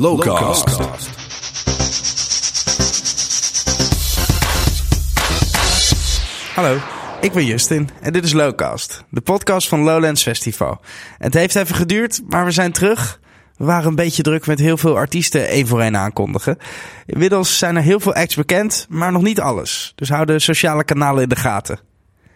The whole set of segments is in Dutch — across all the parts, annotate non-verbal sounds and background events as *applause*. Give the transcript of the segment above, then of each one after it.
Lowcast. Hallo, ik ben Justin en dit is Lowcast, de podcast van Lowlands Festival. Het heeft even geduurd, maar we zijn terug. We waren een beetje druk met heel veel artiesten één voor één aankondigen. Inmiddels zijn er heel veel acts bekend, maar nog niet alles. Dus hou de sociale kanalen in de gaten.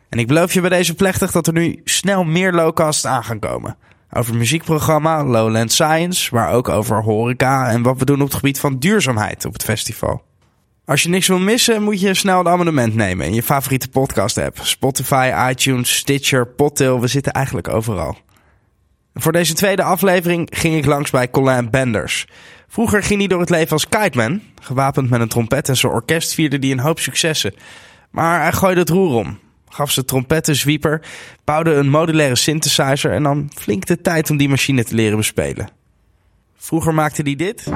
En ik beloof je bij deze plechtig dat er nu snel meer Lowcasts aan gaan komen. Over het muziekprogramma Lowland Science, maar ook over horeca en wat we doen op het gebied van duurzaamheid op het festival. Als je niks wil missen, moet je snel een abonnement nemen in je favoriete podcast-app. Spotify, iTunes, Stitcher, Podtail, we zitten eigenlijk overal. Voor deze tweede aflevering ging ik langs bij Colin Benders. Vroeger ging hij door het leven als kiteman. Gewapend met een trompet en zijn orkest vierde hij een hoop successen. Maar hij gooide het roer om. Gaf zijn trompet een zwieper, bouwde een modulaire synthesizer en nam flink de tijd om die machine te leren bespelen. Vroeger maakte hij dit.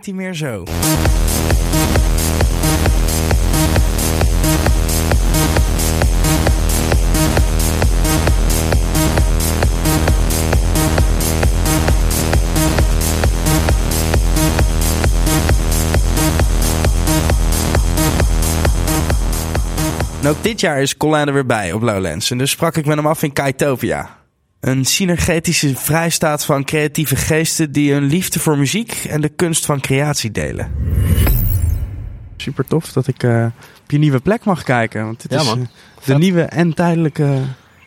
Klinkt hij meer zo. En ook dit jaar is er weer bij op Lowlands. En dus sprak ik met hem af in Kaitopia. Een synergetische vrijstaat van creatieve geesten die hun liefde voor muziek en de kunst van creatie delen. Super tof dat ik eh, op je nieuwe plek mag kijken. Want dit Ja, is man. eh, de Vet. nieuwe en tijdelijke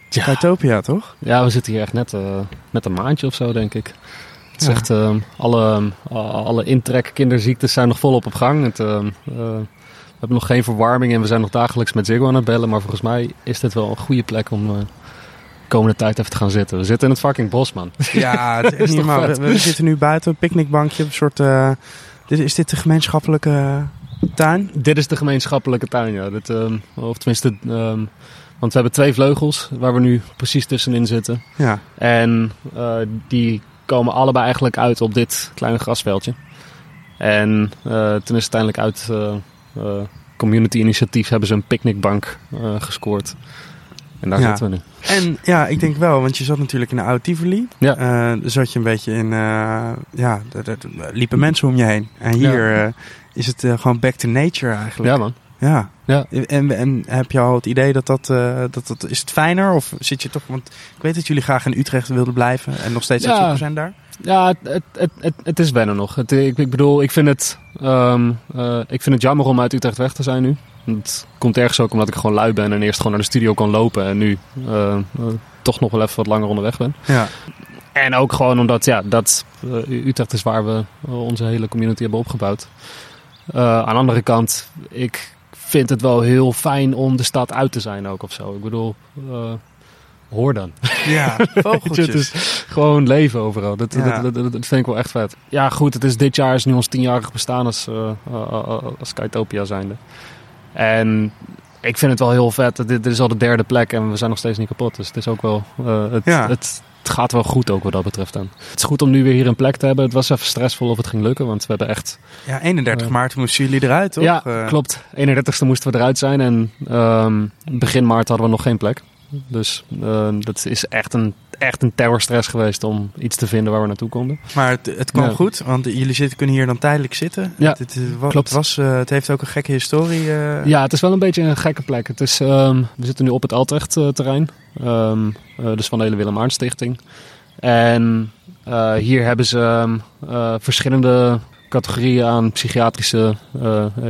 Ja. Kaitopia, toch? Ja, we zitten hier echt net, eh, net een maandje of zo, denk ik. Het is Ja. echt, eh, alle, uh, alle intrek kinderziektes zijn nog volop op gang. Het, eh, eh, we hebben nog geen verwarming en we zijn nog dagelijks met Ziggo aan het bellen. Maar volgens mij is dit wel een goede plek om eh, komende tijd even te gaan zitten. We zitten in het fucking bos, man. *laughs* Ja, het is *laughs* niet vet? We, we zitten nu buiten een picknickbankje een soort... eh, dit, is dit de gemeenschappelijke tuin? Dit is de gemeenschappelijke tuin, ja. Dit, ehm, of tenminste, ehm, want we hebben twee vleugels waar we nu precies tussenin zitten. Ja. En eh, die komen allebei eigenlijk uit op dit kleine grasveldje. En toen is uiteindelijk uit eh, eh, community initiatief hebben ze een picknickbank gescoord. En daar Ja. zitten we nu. En ja, ik denk wel, want je zat natuurlijk in de oude Tivoli. Ja. Daar zat je een beetje in, eh, ja, er, liepen mensen om je heen. En hier eh, is het gewoon back to nature eigenlijk. Ja man. Ja. Ja. En, en heb je al het idee dat dat, dat dat, is het fijner? Of zit je toch, want ik weet dat jullie graag in Utrecht wilden blijven en nog steeds Ja. zoeken zijn daar. Ja, het, het, het, het, het is wennen nog. Het, ik, ik bedoel, ik vind, het, ehm, eh, ik vind het jammer om uit Utrecht weg te zijn nu. Het komt ergens ook omdat ik gewoon lui ben en eerst gewoon naar de studio kan lopen. En nu eh, eh, toch nog wel even wat langer onderweg ben. Ja. En ook gewoon omdat ja, dat, eh, Utrecht is waar we onze hele community hebben opgebouwd. Aan de andere kant, ik vind het wel heel fijn om de stad uit te zijn ook of zo. Ik bedoel, hoor dan. Ja, *laughs* vogeltjes. het is gewoon leven overal. Dat, Ja. dat, dat, dat vind ik wel echt vet. Ja, goed, het is dit jaar is nu ons tienjarig bestaan als, uh, als Skytopia zijnde. En ik vind het wel heel vet. Dit, dit is al de derde plek en we zijn nog steeds niet kapot. Dus het is ook wel... eh, het, Ja. het, het gaat wel goed ook wat dat betreft dan. Het is goed om nu weer hier een plek te hebben. Het was even stressvol of het ging lukken, want we hebben echt... Ja, 31 Eh. maart moesten jullie eruit, toch? Ja, Eh, klopt. 31ste moesten we eruit zijn en ehm, begin maart hadden we nog geen plek. Dus eh, dat is echt een, echt een terrorstress geweest om iets te vinden waar we naartoe konden. Maar het, het kwam Ja. goed, want jullie zitten, kunnen hier dan tijdelijk zitten. Ja, het, het, klopt. Het, was, eh, het heeft ook een gekke historie. eh. Ja, het is wel een beetje een gekke plek. Het is, ehm, we zitten nu op het Altrecht-terrein, Ehm, eh, dus van de hele Willem Stichting. En hier hebben ze ehm, eh, verschillende categorieën aan psychiatrische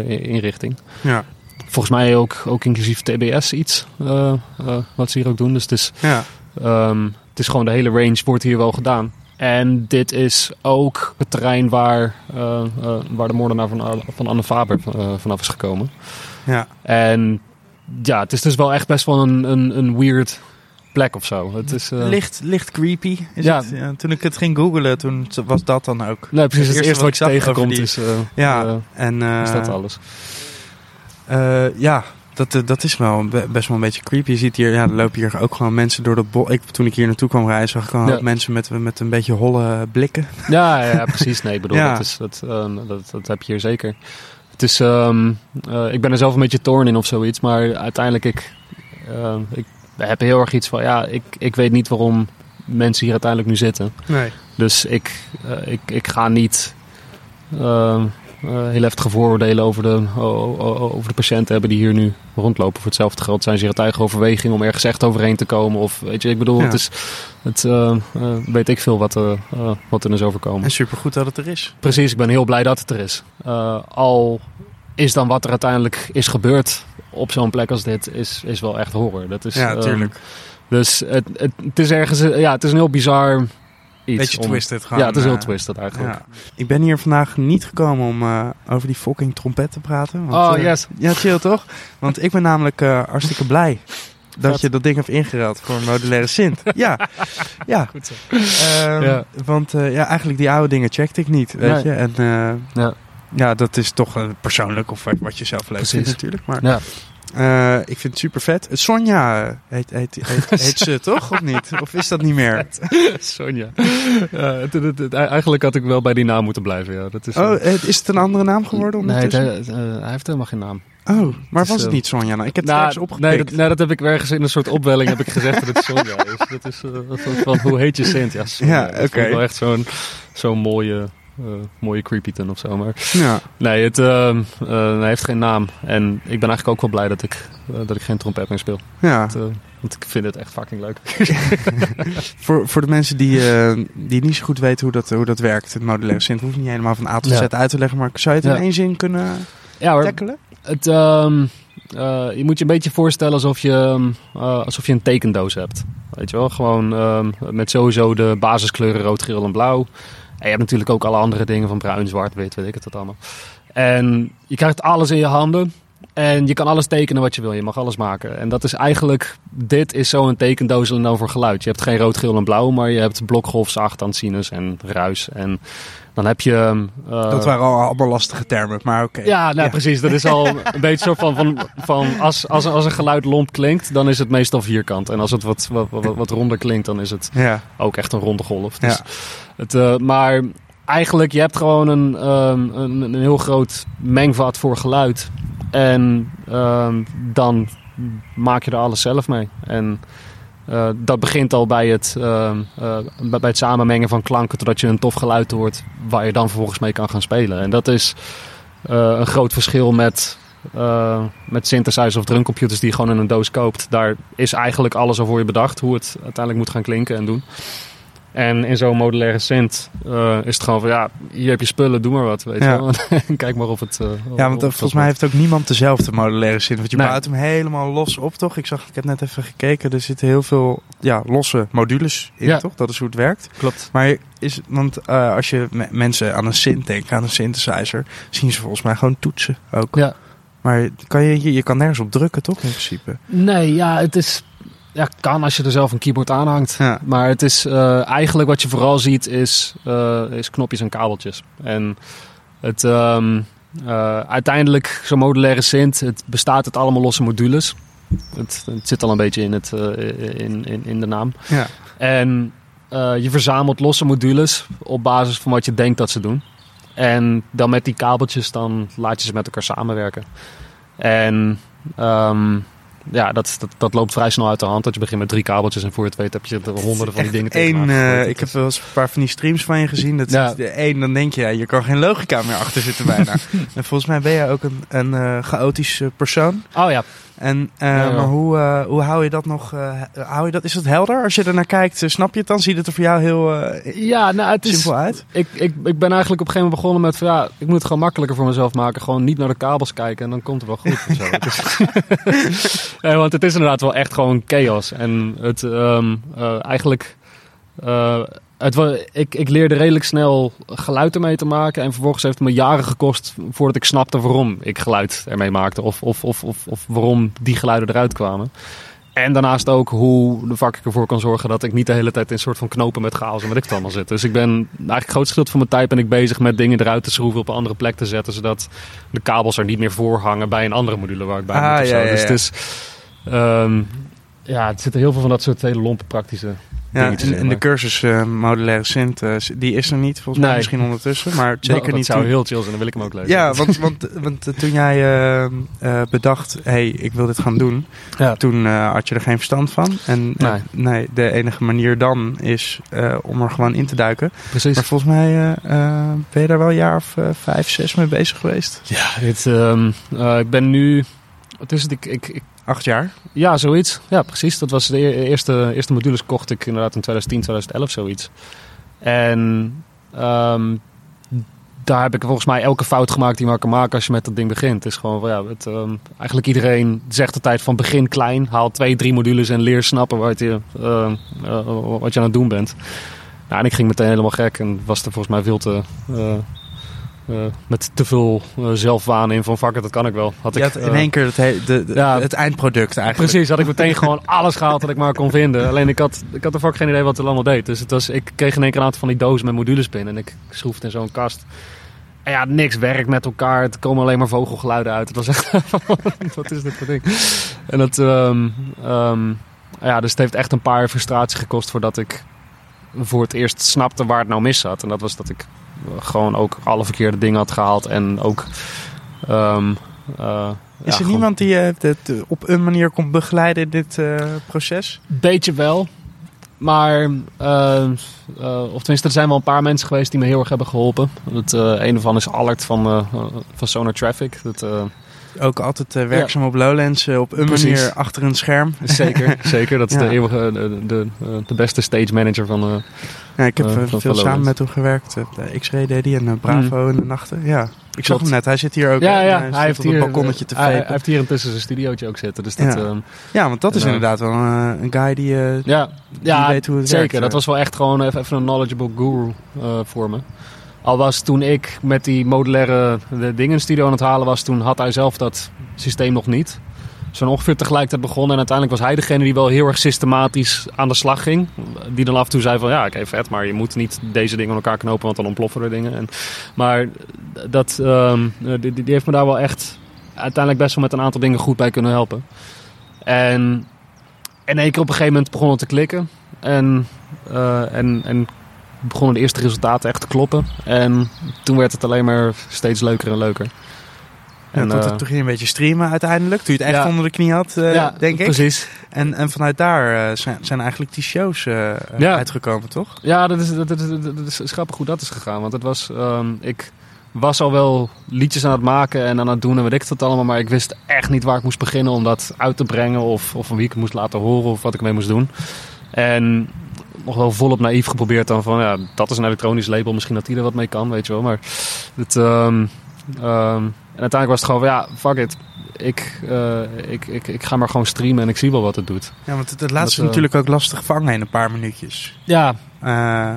inrichting. Ja, Volgens mij ook, ook inclusief TBS iets, eh, eh, wat ze hier ook doen. Dus het is, ja. Ehm, het is gewoon de hele range wordt hier wel gedaan. En dit is ook het terrein waar, eh, waar de moordenaar van, van Anne Faber vanaf is gekomen. ja. En ja, het is dus wel echt best wel een, een, een weird plek of zo. Het is, licht, licht creepy is Ja. het. Ja, toen ik het ging googlen, toen was dat dan ook. Nee, precies. het Het, eerste wat je tegenkomt die- is, Ja, en is dat alles. Eh, ja, dat, eh, dat is wel be- best wel een beetje creepy. Je ziet hier, ja, er lopen hier ook gewoon mensen door dat bos. Ik, toen ik hier naartoe kwam rijden, zag ik gewoon Ja. mensen met, met een beetje holle blikken. *laughs* Ja, ja, precies. Nee, ik bedoel, *laughs* Ja. dat, is, dat, ehm, dat, dat heb je hier zeker. Het is, ehm, eh, ik ben er zelf een beetje toorn in of zoiets, maar uiteindelijk, ik, ehm, ik heb heel erg iets van, ja, ik, ik weet niet waarom mensen hier uiteindelijk nu zitten. Nee. Dus ik, eh, ik, ik ga niet ehm, eh, heel heftige vooroordelen over de, over de patiënten hebben die hier nu rondlopen. Voor hetzelfde geld zijn ze hier uit eigen overweging om ergens echt overheen te komen. Of weet je, ik bedoel, Ja. het is, het, eh, eh, weet ik veel wat, eh, eh, wat er is overkomen. En supergoed dat het er is. Precies, ik ben heel blij dat het er is. Eh, al is dan wat er uiteindelijk is gebeurd op zo'n plek als dit, is, is wel echt horror. Dat is, Ja, ehm, tuurlijk. dus het, het, het is ergens, eh, ja, het is een heel bizar iets. Beetje om- twisted gewoon. Ja, het is heel eh, twisted eigenlijk. Ja. Ik ben hier vandaag niet gekomen om eh, over die fucking trompet te praten. Want, Oh, eh, yes. Ja, chill toch? Want ik ben namelijk hartstikke blij *laughs* dat je dat ding hebt ingeruild voor een modulaire synth. *laughs* ja, ja. Goed zo. Ehm, Ja. Want ja, eigenlijk die oude dingen checkte ik niet, weet Nee. je. En Ja. ja, dat is toch persoonlijk of wat- je zelf leuk vindt natuurlijk. Maar Ja. Eh, ik vind het super vet. Sonja eh, heet, heet, heet, *laughs* heet ze toch, of niet? Of is dat niet meer? *laughs* Sonja. Ja, het- het- het- eigenlijk had ik wel bij die naam moeten blijven. Ja. Dat is, Oh, eh, is het een andere naam geworden nee, ondertussen? eh, hij heeft helemaal geen naam. Oh, maar was het niet Sonja? Nou, ik heb het Nou, ergens opgepikt. nee, dat, nee, dat heb ik ergens in een soort opwelling heb ik gezegd dat het Sonja is. Dat is van, hoe heet je Sint? Ja, Sonja. Ja, oké. wel echt zo'n zo'n mooie, mooie creepyton of zo. Maar Ja. nee, het ehm, eh, heeft geen naam. En ik ben eigenlijk ook wel blij dat ik, eh, dat ik geen trompet meer speel. ja. Het, eh, want ik vind het echt fucking leuk. *laughs* Voor, voor de mensen die, eh, die niet zo goed weten hoe dat, hoe dat werkt, het modulaire synth, hoeft niet helemaal van A tot Z Ja. uit te leggen, maar zou je het in één zin kunnen Ja hoor, tackelen? Het, ehm, eh, je moet je een beetje voorstellen alsof je, ehm, eh, alsof je een tekendoos hebt. Weet je wel, gewoon met sowieso de basiskleuren rood, geel en blauw. En je hebt natuurlijk ook alle andere dingen van bruin, zwart, wit, weet ik het allemaal. En je krijgt alles in je handen. En je kan alles tekenen wat je wil. Je mag alles maken. En dat is eigenlijk... Dit is zo'n tekendoos en dan voor geluid. Je hebt geen rood, geel en blauw. Maar je hebt blokgolf, zacht, sinus en ruis. En dan heb je... eh, dat waren al allemaal lastige termen, maar oké. ja, nou precies. Dat is al *laughs* een beetje zo van, van, van als, als, als een geluid lomp klinkt, dan is het meestal vierkant. En als het wat, wat, wat, wat ronder klinkt, dan is het Ja. ook echt een ronde golf. Dus Ja. het, eh, maar eigenlijk, je hebt gewoon een, ehm, een, een heel groot mengvat voor geluid. En ehm, dan maak je er alles zelf mee. En eh, dat begint al bij het, ehm, eh, bij het samenmengen van klanken, totdat je een tof geluid hoort, waar je dan vervolgens mee kan gaan spelen. En dat is eh, een groot verschil met, met synthesizers of drumcomputers die je gewoon in een doos koopt. Daar is eigenlijk alles al voor je bedacht, hoe het uiteindelijk moet gaan klinken en doen. En in zo'n modulaire synth eh, is het gewoon van ja, hier heb je spullen, doe maar wat. Weet Ja. je *laughs* Kijk maar of het. eh, Ja, want het volgens mij heeft ook niemand dezelfde modulaire synth. Want je Nee. bouwt hem helemaal los op, toch? Ik zag, ik heb net even gekeken, er zitten heel veel ja, losse modules in, Ja. toch? Dat is hoe het werkt. Klopt. Maar is, want eh, als je me- mensen aan een synth denkt, aan een synthesizer, zien ze volgens mij gewoon toetsen ook. Ja. Maar kan je, je, je kan nergens op drukken, toch? In principe. Nee, ja, het is. Ja, kan als je er zelf een keyboard aan hangt. Ja. Maar het is eh, eigenlijk wat je vooral ziet is, eh, is knopjes en kabeltjes. En het, ehm, eh, uiteindelijk, zo'n modulaire synth, het bestaat uit allemaal losse modules. Het, het zit al een beetje in, het, in, in, in de naam. Ja. En je verzamelt losse modules op basis van wat je denkt dat ze doen. En dan met die kabeltjes, dan laat je ze met elkaar samenwerken. En ehm, ja, dat, dat, dat loopt vrij snel uit de hand. Dat je begint met drie kabeltjes en voor je het weet heb je er honderden van die dingen tegen gegooid. ik heb wel eens een paar van die streams van je gezien. Dat Ja. is de één, dan denk je, ja, je kan geen logica meer achter zitten bijna. *laughs* en volgens mij ben jij ook een, een eh, chaotisch eh, persoon. Oh ja, En, eh, Ja, ja. Maar hoe, eh, hoe hou je dat nog? eh, hou je dat, is dat helder? Als je er naar kijkt, snap je het dan? Ziet het er voor jou heel ja nou, het is, simpel uit? ik, ik, ik ben eigenlijk op een gegeven moment begonnen met van ja, ik moet het gewoon makkelijker voor mezelf maken. Gewoon niet naar de kabels kijken en dan komt het wel goed. of zo. *laughs* Het is- *laughs* nee, want het is inderdaad wel echt gewoon chaos. En het ehm, eh, eigenlijk. Het, wa- ik, ik leerde redelijk snel geluid ermee te maken. En vervolgens heeft het me jaren gekost voordat ik snapte waarom ik geluid ermee maakte. Of, of, of, of, of waarom die geluiden eruit kwamen. En daarnaast ook hoe de vak ik ervoor kan zorgen dat ik niet de hele tijd in een soort van knopen met chaos en wat ik het allemaal zit. Dus ik ben eigenlijk grootste gedeelte van mijn tijd ben ik bezig met dingen eruit te schroeven op een andere plek te zetten. Zodat de kabels er niet meer voor hangen bij een andere module waar ik bij Ah, moet. of ja, zo. ja, Dus het is, ehm, ja, het zitten heel veel van dat soort hele lompe praktische Ja, en, de cursus eh, modulaire synth, eh, die is er niet volgens mij Nee. misschien ondertussen, maar zeker dat niet zou toen- heel chill zijn, dan wil ik hem ook lezen. Ja, want, want, want eh, toen jij bedacht, hey, ik wil dit gaan doen, Ja. toen had je er geen verstand van. En Nee. nee, de enige manier dan is om er gewoon in te duiken. precies. Maar volgens mij ben je daar wel een jaar of vijf, zes mee bezig geweest. Ja, dit, ehm, eh, ik ben nu. Wat is het? Ik, ik, ik- Acht jaar. ja, zoiets. Ja, precies. Dat was de e- eerste, eerste modules kocht ik inderdaad in 2010, 2011, zoiets. En ehm, daar heb ik volgens mij elke fout gemaakt die maar kan maken als je met dat ding begint. Het is gewoon van ja, het, ehm, eigenlijk iedereen zegt de tijd van begin klein, haal twee, drie modules en leer snappen wat je, ehm, eh, wat je aan het doen bent. Nou, en ik ging meteen helemaal gek en was er volgens mij veel te. eh, eh, met te veel eh, zelfwaan in van vakken, dat kan ik wel. Had ik, had in eh, één keer het, he- de, de- ja. het eindproduct eigenlijk. Precies, had ik meteen gewoon alles gehaald wat ik maar kon vinden. Alleen ik had, ik had er vaak geen idee wat het allemaal deed. Dus het was, ik kreeg in één keer een aantal van die dozen met modules binnen. En ik schroef het in zo'n kast. En ja, niks werkt met elkaar. Het komen alleen maar vogelgeluiden uit. Het was echt *laughs* wat is dit voor ding? En dat, ehm, ehm, ja, dus het heeft echt een paar frustraties gekost voordat ik voor het eerst snapte waar het nou mis zat. En dat was dat ik gewoon ook alle verkeerde dingen had gehaald. En ook... ehm, eh, Is ja, er gewoon- niemand die je het eh, op een manier kon begeleiden in dit eh, proces? Beetje wel. Maar, eh, eh, of tenminste, er zijn wel een paar mensen geweest die me heel erg hebben geholpen. Het, eh, een ervan is Allard van, eh, van Sonar Traffic. Dat, eh, Ook altijd eh, werkzaam op Lowlands, eh, op een Precies. manier achter een scherm. *laughs* zeker, zeker. Dat is Ja. de, eeuwige, de, de, de beste stage manager van... eh, Ja, ik heb Eh, eh, van veel samen met hem gewerkt. Eh, De X-Ray deed hij en eh, Bravo in de nachten. Ja, ik zag hem net. Hij zit hier ook. ja, eh, ja. Hij, Hij heeft, hier, balkonnetje te hij, hij vapen. heeft hier intussen zijn studiootje ook zitten. Dus dat, Ja. ehm, Ja, want dat is inderdaad wel eh, een guy die... eh, Ja, Die ja weet hoe het zeker. werkt, dat eh. was wel echt gewoon even, even een knowledgeable guru eh, voor me. Al was toen ik met die modulaire dingen in studio aan het halen was, toen had hij zelf dat systeem nog niet. Zo ongeveer tegelijkertijd begonnen en uiteindelijk was hij degene die wel heel erg systematisch aan de slag ging. Die dan af en toe zei van ja, oké vet, maar je moet niet deze dingen aan elkaar knopen, want dan ontploffen er dingen. En, maar dat, ehm, die, die heeft me daar wel echt uiteindelijk best wel met een aantal dingen goed bij kunnen helpen. En in één keer op een gegeven moment begon het te klikken. En, eh, en, en begonnen de eerste resultaten echt te kloppen. En toen werd het alleen maar steeds leuker en leuker. ja, En, tot, eh, toen ging je een beetje streamen uiteindelijk. Toen je het echt Ja. onder de knie had, eh, ja, denk ik. Precies. En, en vanuit daar eh, zijn, zijn eigenlijk die shows Ja. uitgekomen, toch? Ja, dat is, dat, is, dat is grappig hoe dat is gegaan. Want het was, ehm, ik was al wel liedjes aan het maken en aan het doen en weet ik het allemaal. Maar ik wist echt niet waar ik moest beginnen om dat uit te brengen. Of, of van wie ik het moest laten horen of wat ik mee moest doen. En nog wel volop naïef geprobeerd dan van, ja, dat is een elektronisch label. Misschien dat die er wat mee kan, weet je wel. Maar het... ehm, ehm, en uiteindelijk was het gewoon van, ja, fuck it. Ik, eh, ik, ik, ik ga maar gewoon streamen en ik zie wel wat het doet. Ja, want het, het laat Dat, zich eh, natuurlijk ook lastig vangen in een paar minuutjes. Ja, Eh,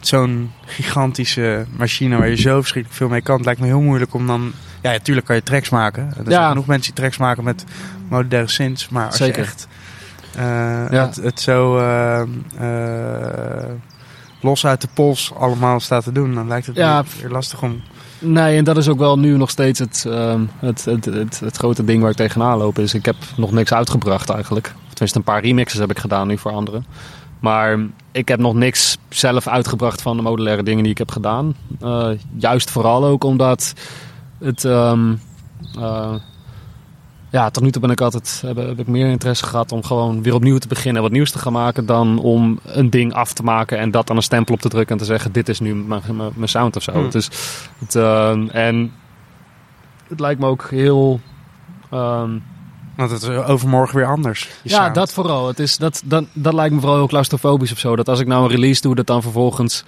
Zo'n gigantische machine waar je zo verschrikkelijk veel mee kan. Het lijkt me heel moeilijk om dan... Ja, natuurlijk kan je tracks maken. Er zijn Ja. genoeg mensen die tracks maken met modulaire synths. Maar als Zeker. je echt Ja. het, het zo eh, eh, los uit de pols allemaal staat te doen... dan lijkt het Ja. weer, lastig om... Nee, en dat is ook wel nu nog steeds het, ehm, het, het, het, het grote ding waar ik tegenaan loop. Is ik heb nog niks uitgebracht eigenlijk. Of tenminste, een paar remixes heb ik gedaan nu voor anderen. Maar ik heb nog niks zelf uitgebracht van de modulaire dingen die ik heb gedaan. Eh, juist vooral ook omdat het. ehm, eh, ja, tot nu toe ben ik altijd, heb, heb ik meer interesse gehad om gewoon weer opnieuw te beginnen en wat nieuws te gaan maken. Dan om een ding af te maken en dat dan een stempel op te drukken en te zeggen: Dit is nu mijn, mijn, mijn sound of zo. Hmm. Dus het, ehm, en het lijkt me ook heel. ehm, Want het is overmorgen weer anders. ja, sound. dat vooral. Het is, dat, dat, dat lijkt me vooral heel claustrofobisch of zo. Dat als ik nou een release doe, dat dan vervolgens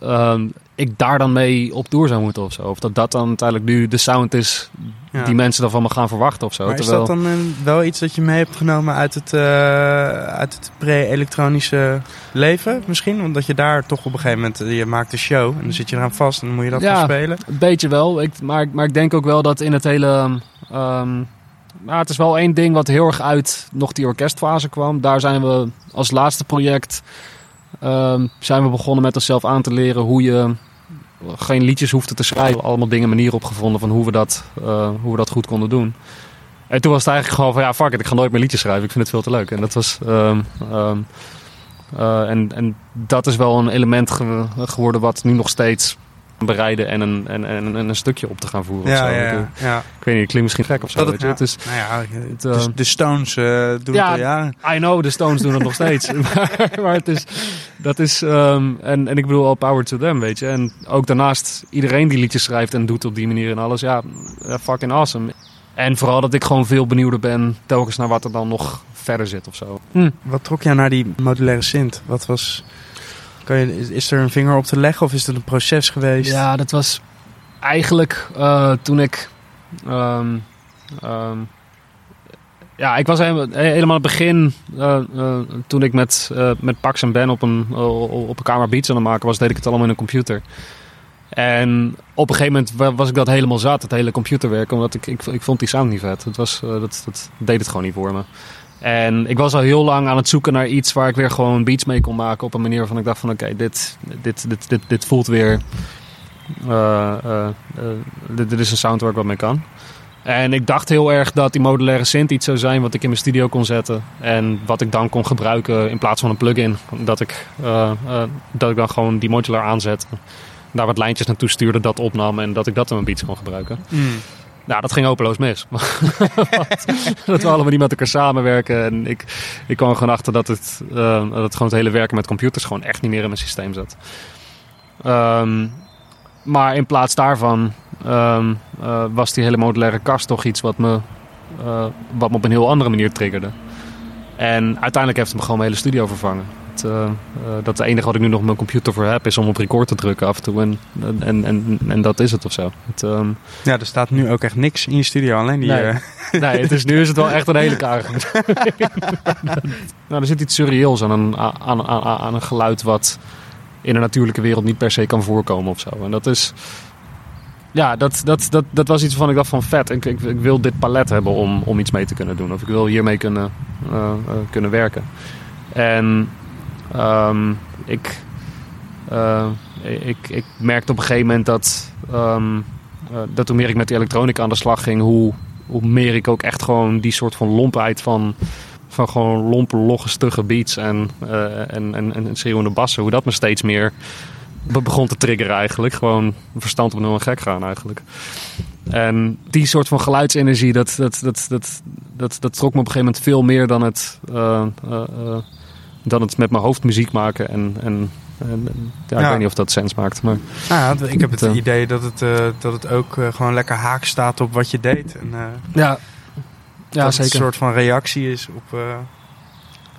ehm, ik daar dan mee op door zou moeten of zo. Of dat dat dan uiteindelijk nu de sound is Ja. die mensen dan van me gaan verwachten of zo. Maar is dat dan een- wel iets dat je mee hebt genomen uit het, eh, uit het pre-elektronische leven misschien? Omdat je daar toch op een gegeven moment, eh, je maakt een show en dan zit je eraan vast en dan moet je dat Ja. gaan spelen. Een beetje wel. Ik, maar, maar ik denk ook wel dat in het hele. nou, het is wel één ding wat heel erg uit nog die orkestfase kwam. Daar zijn we als laatste project ehm, zijn we begonnen met onszelf aan te leren hoe je geen liedjes hoefde te schrijven. Allemaal dingen, manieren opgevonden van hoe we dat, eh, hoe we dat goed konden doen. En toen was het eigenlijk gewoon van ja, fuck it, ik ga nooit meer liedjes schrijven. Ik vind het veel te leuk. En dat was. ehm, ehm, eh, en, en dat is wel een element ge- geworden wat nu nog steeds bereiden en een, en, en, en een stukje op te gaan voeren. of Ja, zo. ja, Ik, ja. ik weet niet, het klinkt misschien gek of zo. Dat weet het, je. Het is, Nou ja, het, de, eh, de Stones eh, doen ja, het al jaren. I know, de Stones doen het nog steeds. *laughs* *laughs* maar, maar het is, dat is, ehm, en, en ik bedoel, all power to them, weet je. En ook daarnaast, iedereen die liedjes schrijft en doet op die manier en alles, ja, ja, fucking awesome. En vooral dat ik gewoon veel benieuwder ben, telkens naar wat er dan nog verder zit of zo. Hm. Wat trok jou naar die modulaire synth? Wat was... Kan je, is, er een vinger op te leggen of is het een proces geweest? Ja, dat was eigenlijk eh, toen ik. ehm, ehm, ja, ik was helemaal, helemaal het begin. eh, toen ik met, met Pax en Ben op een, op een kamer beats aan het maken was, deed ik het allemaal in een computer. En op een gegeven moment wa- was ik dat helemaal zat, het hele computerwerk, omdat ik, ik, ik vond die sound niet vet. Het was, dat, dat deed het gewoon niet voor me. En ik was al heel lang aan het zoeken naar iets waar ik weer gewoon beats mee kon maken op een manier waarvan ik dacht van oké, dit, dit, dit, dit, dit voelt weer eh, eh, eh, dit, is een sound waar ik wat mee kan. En ik dacht heel erg dat die modulaire synth iets zou zijn wat ik in mijn studio kon zetten. En wat ik dan kon gebruiken in plaats van een plugin. Dat ik, dat ik dan gewoon die modular aanzette. Daar wat lijntjes naartoe stuurde, dat opnam en dat ik dat in mijn beats kon gebruiken. Mm. Nou, dat ging hopeloos mis. *laughs* *laughs* Dat we allemaal niet met elkaar samenwerken. En ik, ik kwam gewoon achter dat het, eh, dat het gewoon het hele werken met computers gewoon echt niet meer in mijn systeem zat. Ehm, maar in plaats daarvan ehm, eh, was die hele modulaire kast toch iets wat me, eh, wat me op een heel andere manier triggerde. En uiteindelijk heeft het me gewoon mijn hele studio vervangen. Het, eh, eh, dat het enige wat ik nu nog op mijn computer voor heb is om op record te drukken af en toe. En, en, en, en dat is het of zo. Het, ehm, Ja, er staat nu ook echt niks in je studio. Alleen die... Nee. eh, *laughs* Nee, het is, nu is het wel echt een hele karige. *laughs* nou, er zit iets surreëels aan een, aan, aan, aan, een geluid wat in de natuurlijke wereld niet per se kan voorkomen of zo. En dat is... Ja, dat, dat, dat, dat was iets waarvan ik dacht van vet. Ik, ik, ik wil dit palet hebben om, om iets mee te kunnen doen. Of ik wil hiermee kunnen, kunnen werken. En ehm, ik, eh, ik, ik merkte op een gegeven moment dat, ehm, eh, dat hoe meer ik met die elektronica aan de slag ging, hoe, hoe meer ik ook echt gewoon die soort van lompheid van, van gewoon lompe, logge, stugge beats en, eh, en, en, en schreeuwende bassen, hoe dat me steeds meer be- begon te triggeren eigenlijk. Gewoon verstand op nul gek gaan eigenlijk. En die soort van geluidsenergie, dat, dat, dat, dat, dat, dat trok me op een gegeven moment veel meer dan het, dan het met mijn hoofd muziek maken. En, en, en ja, ik Ja. weet niet of dat sens maakt. Maar nou ja, ik heb het Het, eh, idee dat het, eh, dat het ook eh, gewoon lekker haak staat op wat je deed. En, eh, ja, ja dat het zeker. een soort van reactie is op... eh,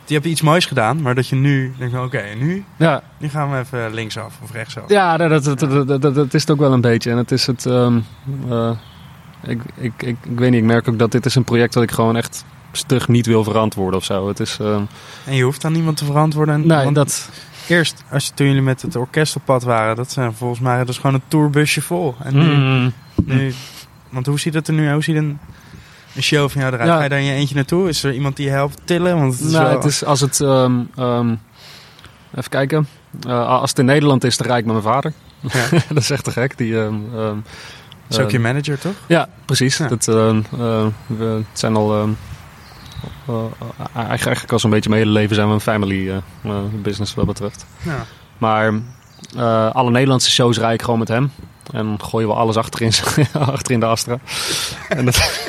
je hebt iets moois gedaan, maar dat je nu denkt van oké, nu, Ja, nu gaan we even linksaf of rechtsaf. Ja, dat, dat, dat, dat, dat, dat is het ook wel een beetje. En het is het. ehm, eh, ik, ik, ik, ik weet niet, ik merk ook dat dit is een project dat ik gewoon echt stug niet wil verantwoorden of zo. Het is. ehm, En je hoeft aan niemand te verantwoorden. En- nee, want dat. Eerst, als, toen jullie met het orkest op pad waren, dat zijn volgens mij dat is gewoon een tourbusje vol. En nu, Mm, nu, want hoe ziet het er nu? Hoe ziet een, een show van jou eruit? Ja. Ga je daar in je eentje naartoe? Is er iemand die je helpt tillen? Want het is nou, wel- het is als het. ehm, ehm, even kijken. Eh, als het in Nederland is, dan rijd ik met mijn vader. Ja. *laughs* dat is echt te gek. Die, ehm, ehm, is ook je manager, toch? Ja, precies. Ja. Dat, eh, we het zijn al. Ehm, eh, eigenlijk, eigenlijk al zo'n beetje mijn hele leven zijn we een family eh, eh, business wat dat betreft. Ja. Maar eh, alle Nederlandse shows rijd ik gewoon met hem. En gooien we alles achterin, *laughs* achterin de Astra. En dat,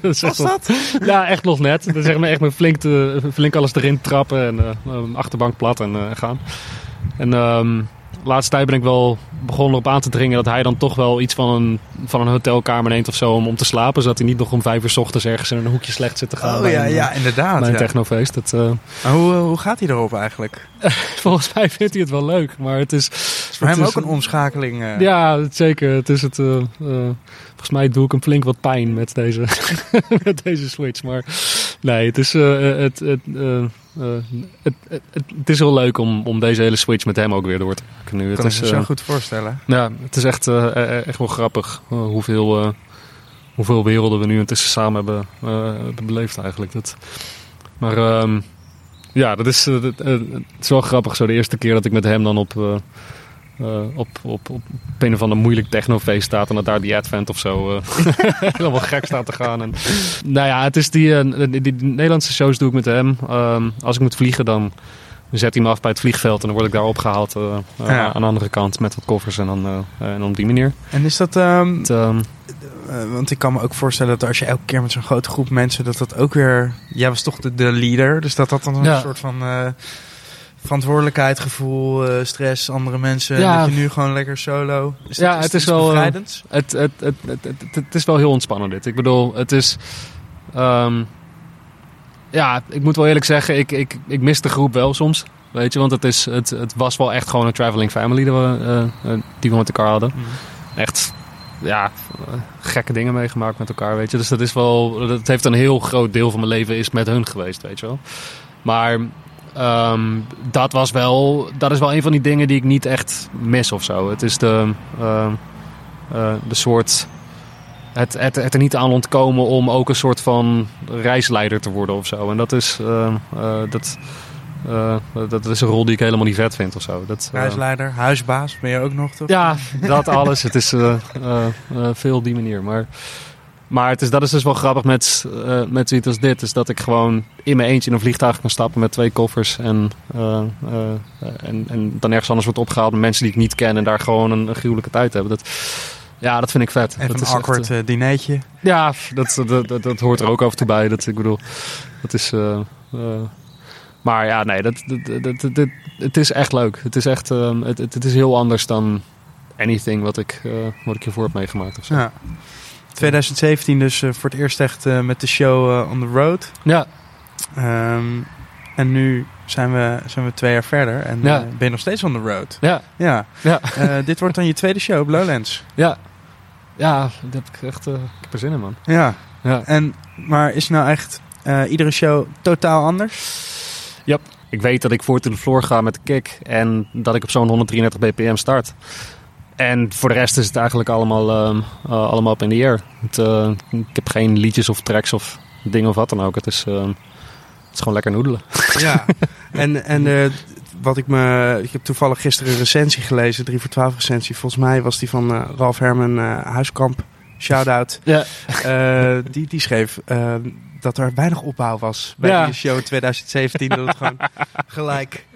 *laughs* *laughs* Was dat? Ja, echt nog net. Dan zeg maar echt met flink, te, flink alles erin trappen en eh, eh, achterbank plat en eh, gaan. En ehm, laatste tijd ben ik wel begonnen op aan te dringen dat hij dan toch wel iets van een, van een hotelkamer neemt of zo om, om te slapen. Zodat hij niet nog om vijf uur 's ochtends ergens in een hoekje slecht zit te gaan. Oh bij ja, een, ja, inderdaad. Bij een ja. technofeest. Dat, eh, Maar hoe, eh, hoe gaat hij erop eigenlijk? *laughs* volgens mij vindt hij het wel leuk. Maar het is, is voor het hem is ook een omschakeling. eh. Ja, zeker. Het is het, eh, eh, volgens mij doe ik hem flink wat pijn met deze, *laughs* met deze switch. Maar nee, het is, eh, het, het, eh, het, het, het, het is heel leuk om, om deze hele switch met hem ook weer door te maken nu. Ik Het kan is, me zo goed voorstellen. ja, het is echt, echt wel grappig hoeveel, hoeveel werelden we nu intussen samen hebben, uh, hebben beleefd eigenlijk. Dat, maar ehm, ja, dat is, uh, het is wel grappig zo de eerste keer dat ik met hem dan op, op, op, op een of ander moeilijk technofeest staat en dat daar die Advent of zo *laughs* helemaal gek staat te gaan. En, nou ja, het is die, die, die, Nederlandse shows doe ik met hem. Um, als ik moet vliegen dan zet hij me af bij het vliegveld en dan word ik daar opgehaald ja. aan de andere kant met wat koffers en dan, en op die manier. En is dat... Um, het, um, want ik kan me ook voorstellen dat als je elke keer met zo'n grote groep mensen, dat dat ook weer... Jij was toch de, de leader, dus dat dat dan ja. een soort van verantwoordelijkheid, gevoel, stress, andere mensen. Ja. Dat je nu gewoon lekker solo. Is ja, dat, is het is wel. Het, het, het, het, het, is wel heel ontspannen dit. Ik bedoel, het is. Um, ja, ik moet wel eerlijk zeggen, ik, ik, ik mis de groep wel soms. Weet je, want het, is, het, het was wel echt gewoon een traveling family die we, uh, die we met elkaar hadden. Mhm. Echt, ja, gekke dingen meegemaakt met elkaar, weet je. Dus dat is wel, dat heeft een heel groot deel van mijn leven is met hun geweest, weet je wel. Maar um, dat was wel, dat is wel een van die dingen die ik niet echt mis of zo. Het is de, uh, uh, de soort het, het, het, er niet aan ontkomen om ook een soort van reisleider te worden of zo. En dat is, uh, uh, dat, uh, dat is een rol die ik helemaal niet vet vind of zo. Dat, reisleider, huisbaas ben je ook nog toch? Ja, dat alles. het is veel op die manier. Maar, maar het is, dat is dus wel grappig met, met zoiets als dit. Is dat ik gewoon in mijn eentje in een vliegtuig kan stappen met twee koffers. En, en, en dan ergens anders wordt opgehaald met mensen die ik niet ken. En daar gewoon een, een gruwelijke tijd hebben. Dat, ja, dat vind ik vet. Even dat een is awkward echt, dinertje. Ja, dat, dat, dat, dat, hoort er ook af en toe bij. Dat, ik bedoel, dat is... Maar ja, nee, dat, dat, dat, dat, het is echt leuk. Het is echt um, het, het, het, is heel anders dan anything wat ik, wat ik hiervoor heb meegemaakt. Of zo. Ja. 2017 dus voor het eerst echt met de show on the road. Ja. Um, en nu zijn we, zijn we twee jaar verder en ja. uh, ben je nog steeds on the road. Ja. ja. ja. Uh, *laughs* dit wordt dan je tweede show op Lowlands. Ja. Ja, dat heb ik echt uh, ik heb er zin in, man. Ja. ja. En, maar is nou echt iedere show totaal anders? Ja. Ik weet dat ik voor to the floor ga met de kick en dat ik op zo'n 133 bpm start. En voor de rest is het eigenlijk allemaal, uh, allemaal op in de air. Het, uh, ik heb geen liedjes of tracks of dingen of wat dan ook. Het is, uh, is gewoon lekker noedelen. *laughs* Ja, en, en uh, wat ik me... Ik heb toevallig gisteren een recensie gelezen, 3 voor 12 recensie. Volgens mij was die van Ralf Herman Huiskamp. Shout-out. Ja. die, die schreef dat er weinig opbouw was bij ja. die show 2017. dat het gewoon *laughs* gelijk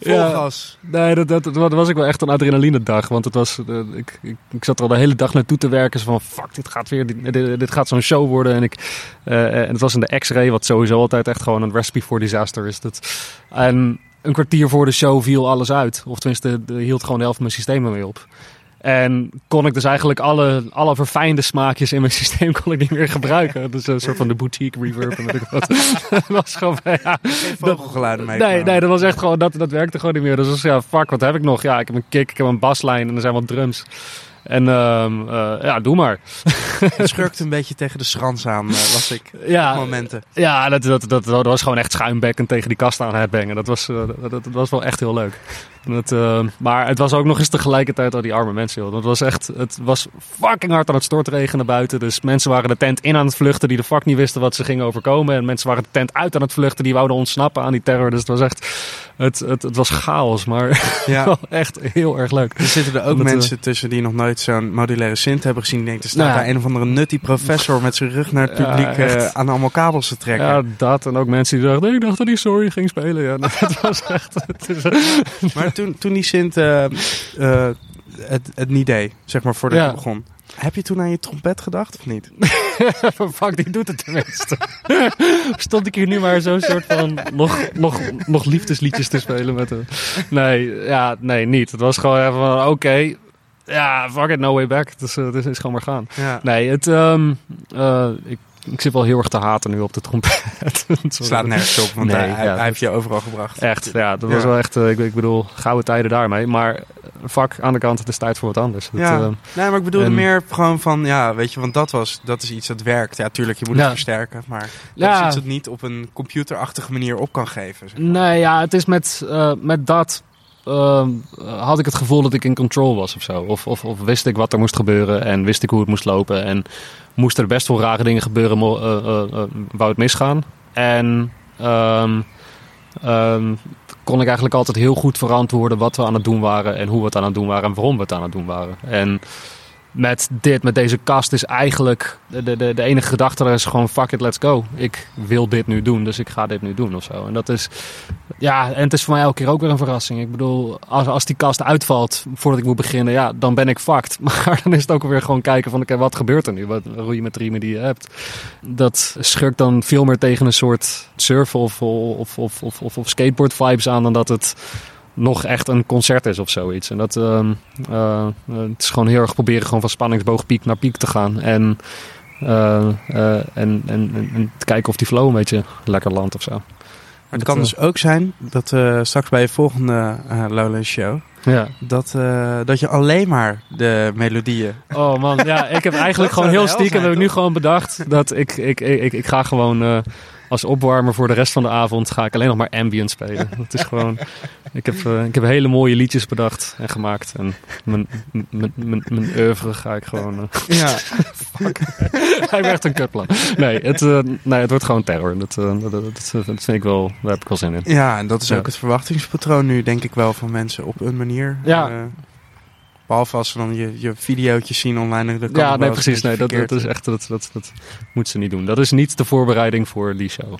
vol ja. gas. Nee, dat, dat, dat, was ik wel echt een adrenaline dag. Want het was, uh, ik, ik, ik, zat er al de hele dag naartoe te werken. Zo van, fuck, dit gaat weer, dit, dit, dit gaat zo'n show worden. En, ik, uh, en het was in de X-ray, wat sowieso altijd echt gewoon een recipe for disaster is. Dat, en een kwartier voor de show viel alles uit. Of tenminste, de, hield gewoon de helft van mijn systemen mee op. En kon ik dus eigenlijk alle, alle verfijnde smaakjes in mijn *laughs* systeem kon ik niet meer gebruiken. Dus een soort van de boutique reverb en weet ik wat. *laughs* dat was gewoon, ja, Geen vogelgeluiden mee. Nee, nee, dat was echt gewoon, dat, dat werkte gewoon niet meer. Dus ja, fuck, wat heb ik nog? Ja, ik heb een kick, ik heb een baslijn en er zijn wat drums. En um, uh, ja, doe maar. *laughs* Het schurkte een *laughs* beetje tegen de schrans aan, uh, was ik ja, op momenten. Ja, dat, dat, dat, dat, was gewoon echt schuimbekkend tegen die kast aan het bengen. Dat was, uh, dat, dat, was wel echt heel leuk. Maar het was ook nog eens tegelijkertijd al die arme mensen. Joh. Het was echt, het was fucking hard aan het stortregenen buiten. Dus mensen waren de tent in aan het vluchten die de fuck niet wisten wat ze gingen overkomen. En mensen waren de tent uit aan het vluchten die wouden ontsnappen aan die terror. Dus het was echt, het, het, het was chaos, maar *laughs* ja. echt heel erg leuk. Er zitten er ook mensen tussen die nog nooit zo'n modulaire synth hebben gezien. Denkt, er staat nou, daar een of andere nutty professor met zijn rug naar het publiek ja, aan allemaal kabels te trekken. Ja, dat. En ook mensen die dachten, ik dacht dat die sorry ging spelen. Ja, *laughs* dat was echt... maar toen, toen die Sint uh, uh, het, het niet deed, zeg maar, voordat ja. je begon. Heb je toen aan je trompet gedacht of niet? *laughs* Fuck, die doet het tenminste. *laughs* Stond ik hier nu maar zo'n soort van nog, nog, nog liefdesliedjes te spelen met hem. Nee, ja, nee, niet. Het was gewoon even van, oké, okay, ja, fuck it, no way back. Dus, uh, dus is gewoon maar gaan. Ja. Nee, het, um, uh, ik ik zit wel heel erg te haten nu op de trompet. *laughs* Slaat nergens op, want nee, hij, ja, hij heeft je overal gebracht. Echt, ja. Dat was wel echt, uh, ik, ik, bedoel, gouden tijden daarmee. Maar vak aan de kant, het is tijd voor wat anders. Ja, dat, uh, nee, maar ik bedoelde en, meer gewoon van, ja, weet je, want dat was, dat is iets dat werkt. Ja, tuurlijk, je moet het versterken, maar dat ja. is iets dat niet op een computerachtige manier op kan geven. Zeg maar. Nee, ja, het is met, uh, met dat ehm, had ik het gevoel dat ik in control was of zo. Of, of, of wist ik wat er moest gebeuren en wist ik hoe het moest lopen. En moest er best wel rare dingen gebeuren, eh, eh, eh, wou het misgaan. En ehm, ehm, kon ik eigenlijk altijd heel goed verantwoorden wat we aan het doen waren en hoe we het aan het doen waren en waarom we het aan het doen waren. En met dit, met deze kast, is eigenlijk de, de, de enige gedachte is gewoon fuck it, let's go. Ik wil dit nu doen, dus ik ga dit nu doen of zo. En dat is, ja, en het is voor mij elke keer ook weer een verrassing. Ik bedoel, als, als die kast uitvalt voordat ik moet beginnen, ja, dan ben ik fucked. *laughs* Maar dan is het ook weer gewoon kijken van, oké, wat gebeurt er nu? Wat, hoe je met de riemen die je hebt. Dat schurkt dan veel meer tegen een soort surf of, of, of, of, of skateboard vibes aan dan dat het nog echt een concert is of zoiets. En dat ehm, eh, het is gewoon heel erg proberen gewoon van spanningsboog piek naar piek te gaan. En, eh, eh, en, en, en, en te kijken of die flow een beetje lekker landt of zo. Maar het kan eh, dus ook zijn dat eh, straks bij je volgende eh Lowlands show... Ja. Dat, eh, dat je alleen maar de melodieën... Oh man, ja, ik heb *laughs* eigenlijk gewoon heel stiekem heb ik nu gewoon bedacht dat ik, ik, ik, ik, ik ga gewoon eh, als opwarmer voor de rest van de avond ga ik alleen nog maar ambient spelen. *laughs* Dat is gewoon, ik heb, eh, ik heb hele mooie liedjes bedacht en gemaakt en mijn, mijn, mijn, mijn oeuvre ga ik gewoon. eh, Ja, *laughs* Hij werd echt een kutplan. Nee, het, eh, nee, het wordt gewoon terror. Dat, dat, dat, dat vind ik wel, daar heb ik wel zin in. ja, en dat is Ja. ook het verwachtingspatroon nu, denk ik wel, van mensen op een manier. Ja. Eh, behalve als ze dan je, je videootjes zien online. dan kan Ja, nee, precies. Nee, dat, dat is echt, dat, dat, dat moet ze niet doen. Dat is niet de voorbereiding voor die show.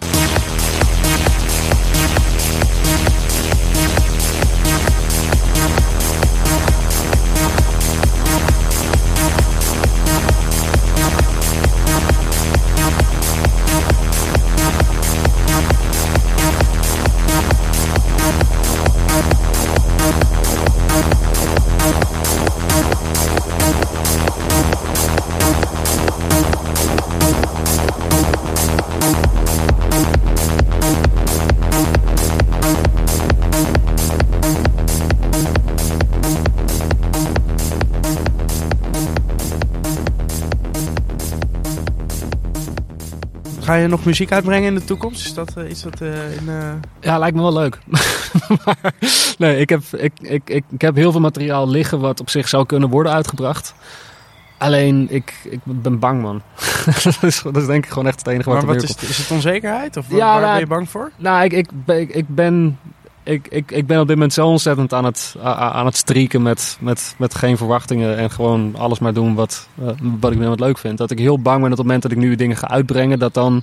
Ga je nog muziek uitbrengen in de toekomst? Is dat eh, iets dat eh, in... eh, Ja, lijkt me wel leuk. *laughs* maar nee, ik heb, ik, ik, ik, ik heb heel veel materiaal liggen wat op zich zou kunnen worden uitgebracht. Alleen, ik, ik ben bang, man. *laughs* dat, is, dat is denk ik gewoon echt het enige wat maar er wat is, is het onzekerheid? Of Ja, waar nou, ben je bang voor? Nou, ik, ik, ben- ik, ik ben... Ik, ik, ik ben op dit moment zo ontzettend aan het, aan het strieken met, met, met geen verwachtingen. En gewoon alles maar doen wat, eh, wat ik wat leuk vind. Dat ik heel bang ben dat op het moment dat ik nu dingen ga uitbrengen, dat dan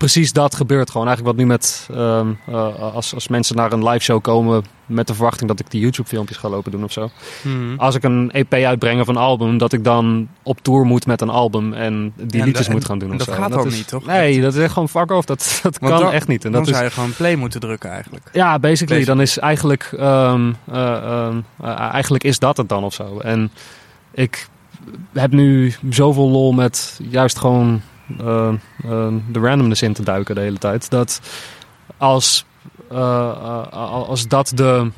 precies dat gebeurt. Gewoon eigenlijk wat nu met... ehm, eh, als, als mensen naar een live show komen met de verwachting dat ik die YouTube filmpjes ga lopen doen of zo. Hmm. Als ik een EP uitbreng of een album, dat ik dan op tour moet met een album en die en liedjes moet gaan doen en of dat zo. gaat dan is- niet, toch? Nee, dat is echt gewoon fuck off. Dat, dat Want kan dan- echt niet. En dan dat is, zou je gewoon play moeten drukken eigenlijk. ja, basically. Basically. Dan is eigenlijk, ehm, eh, ehm, eh, eigenlijk is dat het dan of zo. En ik heb nu zoveel lol met juist gewoon eh, eh, de randomness in te duiken de hele tijd. Dat als, eh, als dat de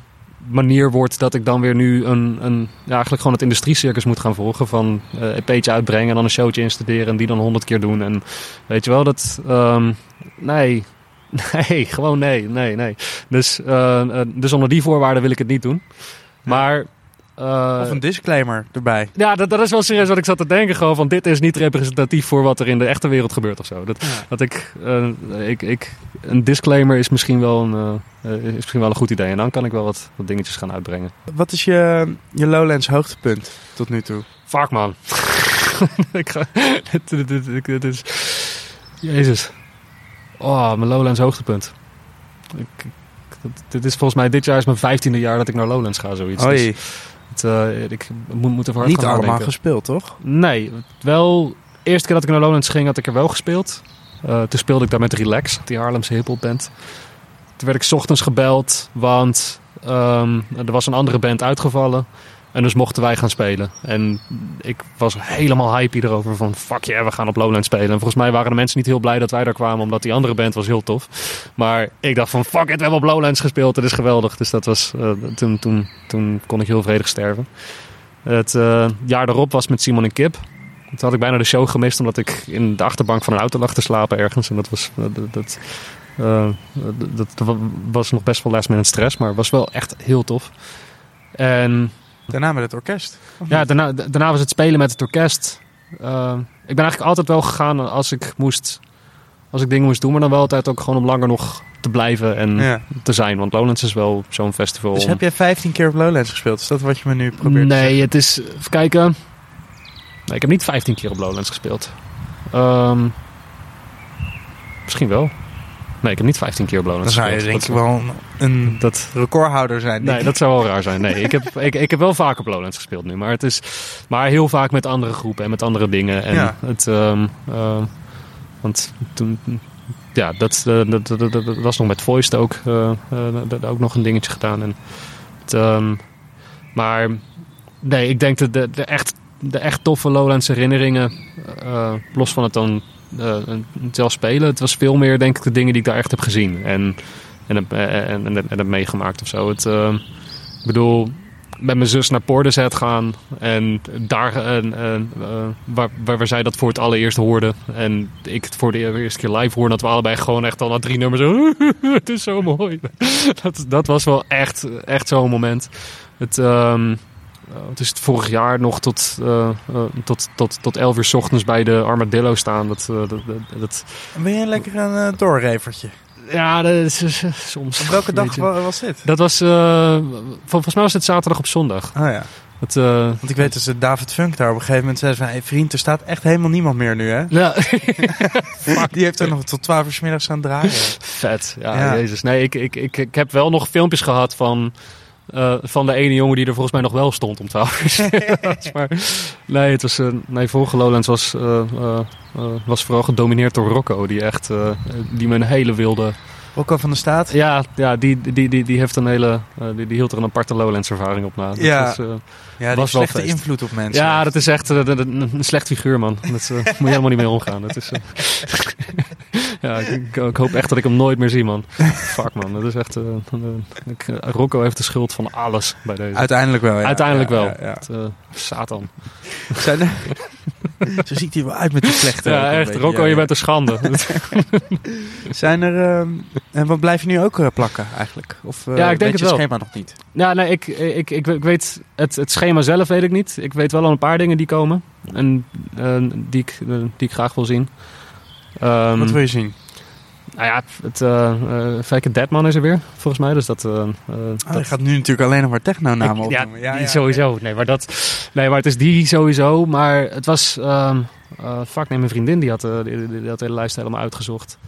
manier wordt dat ik dan weer nu een, een ja, eigenlijk gewoon het industriecircus moet gaan volgen. Van eh EP'tje uitbrengen en dan een showtje instuderen en die dan honderd keer doen. En weet je wel, dat... ehm, nee, *laughs* nee, gewoon nee, nee, nee. Dus, dus onder die voorwaarden wil ik het niet doen. Maar... eh, Of een disclaimer erbij. ja, dat, dat is wel serieus wat ik zat te denken. Gewoon van dit is niet representatief voor wat er in de echte wereld gebeurt of zo. Dat, Ja. dat ik, eh, ik, ik, een disclaimer is misschien, wel een, eh, is misschien wel een goed idee. En dan kan ik wel wat, wat dingetjes gaan uitbrengen. Wat is je, je Lowlands hoogtepunt tot nu toe? Fuck man. *laughs* ik ga, dit, dit, dit, dit- dit is, Jezus. Oh, mijn Lowlands hoogtepunt. Ik, dit is volgens mij, dit jaar is mijn vijftiende jaar dat ik naar Lowlands ga, zoiets. Dus Oei, het, eh, ik moet, moet er voor hard niet gaan allemaal nadenken. gespeeld, toch? Nee, wel. De eerste keer dat ik naar Lowlands ging, had ik er wel gespeeld. Eh, toen speelde ik daar met Relax, die Haarlemse hiphop band. Toen werd ik 's ochtends gebeld, want ehm, er was een andere band uitgevallen. En dus mochten wij gaan spelen. En ik was helemaal hype erover van fuck yeah, we gaan op Lowlands spelen. En volgens mij waren de mensen niet heel blij dat wij daar kwamen, omdat die andere band was heel tof. Maar ik dacht van fuck it, we hebben op Lowlands gespeeld, het is geweldig. Dus dat was, eh, toen, toen, toen kon ik heel vredig sterven. Het eh, jaar daarop was met Simon en Kip. Toen had ik bijna de show gemist omdat ik in de achterbank van een auto lag te slapen ergens. En dat was, dat, dat, Eh, dat, dat was nog best wel last minute stress, maar was wel echt heel tof. En Daarna met het orkest. Ja, daarna, daarna was het spelen met het orkest. Eh, ik ben eigenlijk altijd wel gegaan als ik moest, als ik dingen moest doen, maar dan wel altijd ook gewoon om langer nog te blijven en Ja. te zijn. Want Lowlands is wel zo'n festival. Dus om- heb jij 15 keer op Lowlands gespeeld? Is dat wat je me nu probeert te Nee, het is. Even kijken. Nee, ik heb niet 15 keer op Lowlands gespeeld. Ehm, misschien wel. Nee, ik heb niet 15 keer op Dan zou je denk ik wel een, Dat, recordhouder zijn. nee, ik. dat zou wel raar zijn. Nee, ik heb, ik, ik heb wel vaak op Lowlands gespeeld nu. Maar het is. Maar heel vaak met andere groepen en met andere dingen. En Ja. het. ehm, want toen. Ja, dat, eh, dat, dat, dat, dat was nog met Voiced ook, eh, eh, dat- ook nog een dingetje gedaan. En het, ehm, maar nee, ik denk dat de, de, echt, de echt toffe Lowlands herinneringen, los van het dan zelf spelen, het was veel meer denk ik de dingen die ik daar echt heb gezien en, en, heb- eh, en, en, en heb meegemaakt of zo. Het, ehm, ik bedoel, met mijn zus naar Portishead gaan en daar en, en, eh, waar, waar, zij dat voor het allereerst hoorden en ik het voor de eerste keer live hoorde, dat we allebei gewoon echt al na drie nummers *laughs* het is zo mooi. *laughs* dat, dat was wel echt, echt zo'n moment. Het, ehm, eh, het is het vorig jaar nog tot, eh, eh, tot, tot, tot 11 uur 's ochtends bij de Armadillo staan. Dat, eh, dat, dat, Ben je lekker een eh, doorrevertje? ja, dat is, is- is soms. Op welke dag was dit? Dat was, eh, vol- volgens mij was het zaterdag op zondag. Oh ja. Het, eh, Want ik weet dat ze David Funk daar op een gegeven moment zei van... Hey, vriend, er staat echt helemaal niemand meer nu, hè? *laughs* ja, *laughs* Die heeft er nog tot 12 uur 's middags aan het draaien. vet. Ja, Ja. jezus. Nee, ik, ik, ik, ik heb wel nog filmpjes gehad van, eh, van de ene jongen die er volgens mij nog wel stond om 12 uur. 's middags. maar nee, het was, eh, nee, vorige Lowlands was, eh, was vooral gedomineerd door Rocco. Die echt, die me een hele wilde... Rocco van de Staat. Ja, ja die, die, die, die heeft een hele, die, die hield er een aparte Lowlands ervaring op na. Ja. Ja, Was slechte feest. invloed op mensen. Ja, dat is echt eh, een slecht figuur, man. Dat eh, moet je helemaal niet mee omgaan. Dat is, eh, *laughs* ja, ik, hoop echt dat ik hem nooit meer zie, man. Fuck, man. Dat is echt... ik, Rocco heeft de schuld van alles bij deze. Uiteindelijk wel, ja. Uiteindelijk wel. ja, ja. Het, Satan. Zijn er... *laughs* *laughs* Zo ziet hij wel uit met die slechte. Ja, echt. Rocco, Ja, je ja. bent een schande. *laughs* Zijn er... ehm, En wat blijf je nu ook eh, plakken, eigenlijk? Of eh, Ja, ik denk weet het je wel. schema nog niet? ja, nee, ik, ik, ik, ik weet... Het, het schema zelf weet ik niet. Ik weet wel al een paar dingen die komen. En eh, die, ik, die ik graag wil zien. Ehm, Wat wil je zien? Nou ja, het uh, Fake Deadman is er weer, volgens mij. Dus dat... eh, eh, dat je gaat nu natuurlijk alleen nog maar techno-namen ja. Ja, sowieso. Nee, maar dat... Nee, maar het is die sowieso. Maar het was... eh, fuck, nee, mijn vriendin die had, eh, die, die, die had de hele lijst helemaal uitgezocht.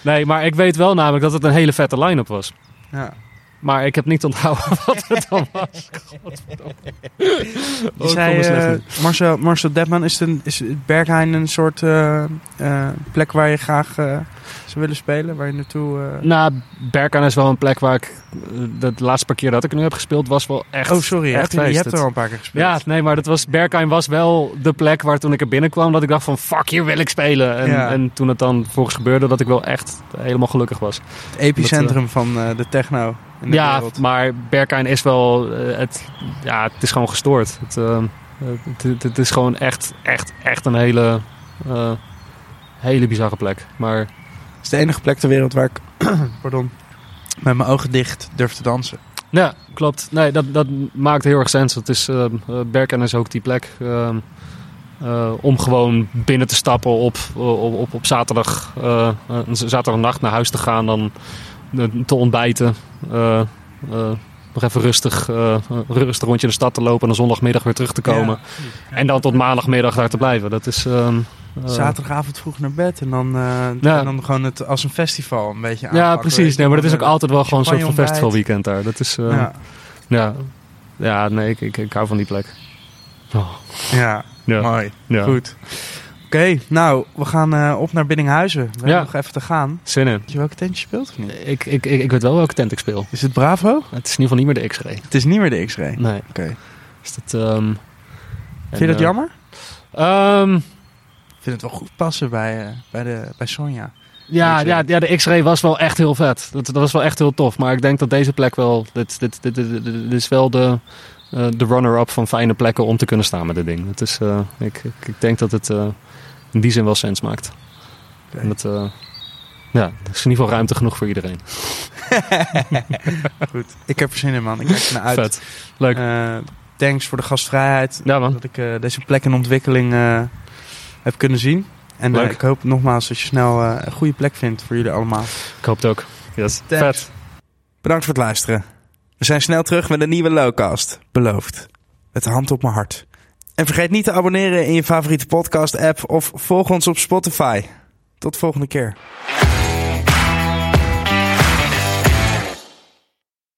Nee, maar ik weet wel namelijk dat het een hele vette line-up was. Ja. Maar ik heb niet onthouden *laughs* wat het dan was. *laughs* Oh, zei, eh, nu. Marcel, Marcel Deadman, is, het een, is Berghain een soort eh, eh, plek waar je graag eh, zou willen spelen? Waar je naartoe... eh, Nou, Berkan is wel een plek waar ik... eh, De laatste paar keer dat ik er nu heb gespeeld was wel echt oh, sorry, echt je, hebt er Het- al een paar keer gespeeld. Ja, nee, maar dat was, Berkheim was wel de plek waar toen ik er binnenkwam... dat ik dacht van, fuck, hier wil ik spelen. En, Ja. en toen het dan volgens gebeurde, dat ik wel echt helemaal gelukkig was. Het epicentrum van eh, de techno in de ja, wereld. maar Berkheim is wel... eh, het, ja, het is gewoon gestoord. Het, eh, het, het, het is gewoon echt, echt, echt een hele... eh, hele bizarre plek. Maar Het is de enige plek ter wereld waar ik *clears throat* pardon, met mijn ogen dicht durf te dansen. Ja, klopt. Nee, dat, dat maakt heel erg sens. Het is, uh, Berken is ook die plek uh, uh, om gewoon binnen te stappen op, op, op, op zaterdag, uh, zaterdagnacht naar huis te gaan, dan te ontbijten. Nog even rustig, rustig rondje de stad te lopen en dan zondagmiddag weer terug te komen. Ja. En dan tot maandagmiddag daar te blijven. Dat is... Uh, Zaterdagavond vroeg naar bed en dan, uh, ja. en dan gewoon het als een festival een beetje aanpakken. Ja, precies. Nee, maar dat is ook altijd wel gewoon een soort van festivalweekend daar. Dat is, uh, ja. ja. Ja, nee, ik, ik, ik hou van die plek. Oh. Ja, ja, mooi. Goed. Oké, okay, nou, we gaan uh, op naar Biddinghuizen. We hebben nog even te gaan. Zin in. Weet je welke tent je speelt of niet? Ik, ik, ik, ik weet wel welke tent ik speel. Is het Bravo? Het is in ieder geval niet meer de X-ray. Het is niet meer de X-ray? Nee. Oké. Okay. Is dat... Um, Vind je dat jammer? Um, ik vind het wel goed passen bij, uh, bij, de, bij Sonja. Ja, ja, ja, de X-ray was wel echt heel vet. Dat, dat was wel echt heel tof. Maar ik denk dat deze plek wel... Dit, dit, dit, dit, dit is wel de, uh, de runner-up van fijne plekken om te kunnen staan met dit ding. Het is, uh, ik, ik, ik denk dat het uh, in die zin wel sens maakt. Okay. En dat, ja, er is in ieder geval ruimte genoeg voor iedereen. *laughs* Goed. Ik heb er zin in, man. Ik kijk er naar uit. Vet. Leuk. Eh, thanks voor de gastvrijheid. Ja, man. Dat ik eh, deze plek in ontwikkeling eh, heb kunnen zien. En eh, ik hoop nogmaals dat je snel eh, een goede plek vindt voor jullie allemaal. Ik hoop het ook. Yes. Thanks. Vet. Bedankt voor het luisteren. We zijn snel terug met een nieuwe Lowcast. Beloofd. Met de hand op mijn hart. En vergeet niet te abonneren in je favoriete podcast app of volg ons op Spotify. Tot de volgende keer.